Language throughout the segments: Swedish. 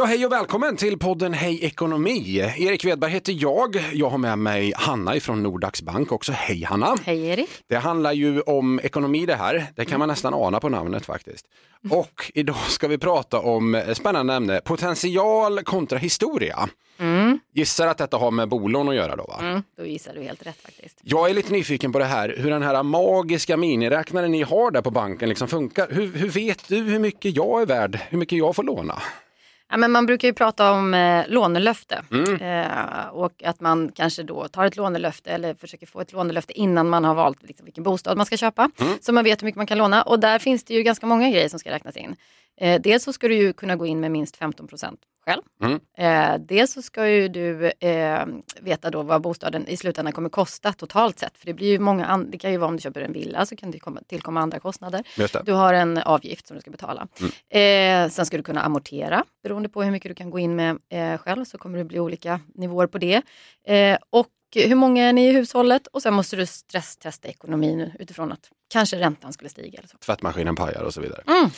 Ja, hej och välkommen till podden Hej Ekonomi. Erik Wedberg heter jag. Jag har med mig Hanna ifrån Nordax Bank också. Hej Hanna! Hej Erik. Det handlar ju om ekonomi det här. Det kan man nästan ana på namnet faktiskt. Och idag ska vi prata om ett spännande ämne, potential kontra historia. Gissar att detta har med bolån att göra då va? Mm, då gissar du helt rätt faktiskt. Jag är lite nyfiken på det här, hur den här magiska miniräknaren ni har där på banken liksom funkar. Hur, hur vet du hur mycket jag är värd, hur mycket jag får låna? Ja, men man brukar ju prata om eh, lånelöfte Mm. eh, och att man kanske då tar ett lånelöfte eller försöker få ett lånelöfte innan man har valt liksom, vilken bostad man ska köpa. Mm. Så man vet hur mycket man kan låna och där finns det ju ganska många grejer som ska räknas in. Eh, dels så ska du ju kunna gå in med minst 15 själv. Mm. Eh, dels så ska ju du eh, veta då vad bostaden i slutändan kommer kosta totalt sett. För det blir ju många, det kan ju vara om du köper en villa så kan det komma, tillkomma andra kostnader. Du har en avgift som du ska betala. Eh, sen ska du kunna amortera beroende på hur mycket du kan gå in med eh, själv så kommer det bli olika nivåer på det. Eh, och hur många är ni i hushållet och sen måste du stresstesta ekonomin utifrån att kanske räntan skulle stiga. Eller så. Tvättmaskinen pajar och så vidare. Mm.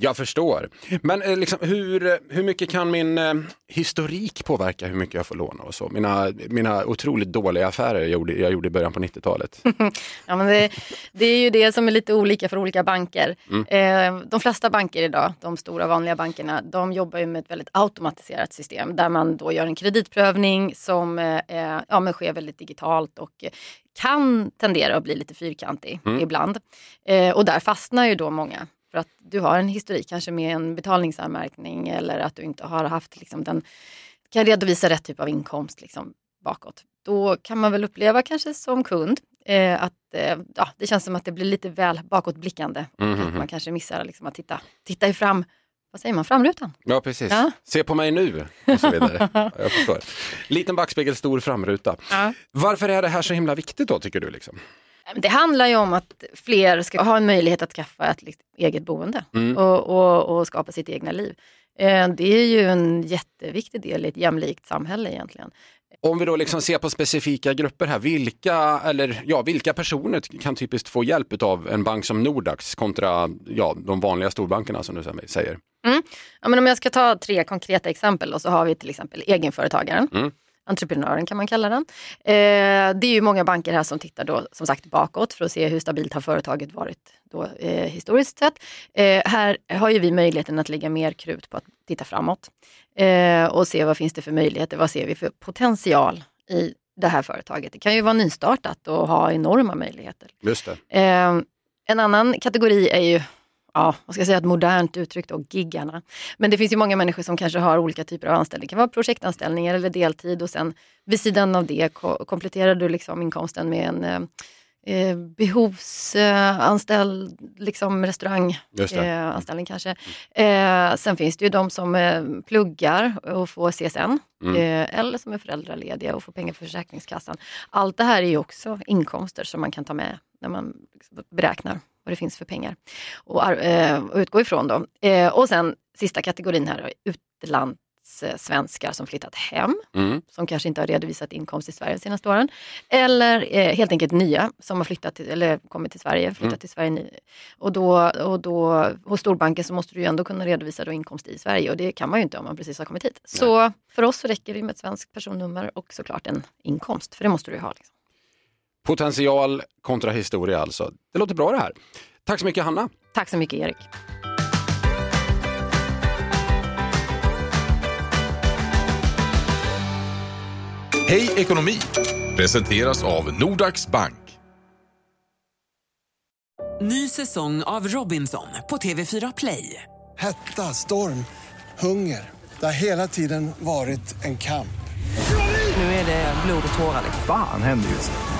Jag förstår. Men eh, liksom, hur, hur mycket kan min eh, historik påverka hur mycket jag får låna och så? Mina, mina otroligt dåliga affärer jag gjorde, jag gjorde i början på 90-talet. Ja, men det, det är ju det som är lite olika för olika banker. Eh, de flesta banker idag, de stora vanliga bankerna, de jobbar ju med ett väldigt automatiserat system där man då gör en kreditprövning som eh, eh, ja, men sker väldigt digitalt och kan tendera att bli lite fyrkantig ibland. Eh, och där fastnar ju då många. För att du har en historik kanske med en betalningsanmärkning eller att du inte har haft liksom, den, kan redovisa rätt typ av inkomst liksom, bakåt. Då kan man väl uppleva kanske som kund eh, att eh, ja, det känns som att det blir lite väl bakåtblickande. Och att man kanske missar liksom, att titta, titta i fram, vad säger man, framrutan. Ja, precis. Ja. Se på mig nu och så vidare. Ja, jag förstår. Liten backspegel, stor framruta. Varför är det här så himla viktigt då, tycker du? Liksom? Det handlar ju om att fler ska ha en möjlighet att skaffa ett eget boende Mm. och, och, och skapa sitt egna liv. Eh, det är ju en jätteviktig del i ett jämlikt samhälle egentligen. Om vi då liksom ser på specifika grupper här, vilka, eller, ja, vilka personer kan typiskt få hjälp av en bank som Nordax kontra ja, de vanliga storbankerna som du säger? Ja, men om jag ska ta tre konkreta exempel och så har vi till exempel egenföretagaren. Mm. Entreprenören kan man kalla den. Eh, det är ju många banker här som tittar då som sagt bakåt för att se hur stabilt har företaget varit då, eh, historiskt sett. Eh, här har ju vi möjligheten att lägga mer krut på att titta framåt eh, och se vad finns det för möjligheter, vad ser vi för potential i det här företaget. Det kan ju vara nystartat och ha enorma möjligheter. Just det. Eh, en annan kategori är ju, ja, vad ska jag säga, ett modernt uttryck då, giggarna. Men det finns ju många människor som kanske har olika typer av anställningar. Det kan vara projektanställningar eller deltid och sen vid sidan av det ko- kompletterar du liksom inkomsten med en eh, eh, behovsanställd liksom restauranganställning eh, kanske. Eh, sen finns det ju de som eh, pluggar och får CSN Mm. eh, eller som är föräldralediga och får pengar för Försäkringskassan. Allt det här är ju också inkomster som man kan ta med när man liksom beräknar vad det finns för pengar och, ar- eh, utgå ifrån. Då. Eh, och sen sista kategorin här är utlandssvenskar som flyttat hem Mm. som kanske inte har redovisat inkomst i Sverige de senaste åren. Eller eh, helt enkelt nya som har flyttat till, eller kommit till Sverige. Flyttat Mm. till Sverige. Och, då, och då hos storbanken så måste du ju ändå kunna redovisa då inkomst i Sverige och det kan man ju inte om man precis har kommit hit. Så för oss så räcker det med ett svenskt personnummer och såklart en inkomst, för det måste du ju ha. Liksom. Potential kontra historia alltså. Det låter bra det här. Tack så mycket Hanna. Tack så mycket Erik. Hej ekonomi presenteras av Nordax Bank. Ny säsong av Robinson på TV4 Play. Hetta, storm, hunger. Det har hela tiden varit en kamp. Nu är det blod och tårar. Fan händer just nu.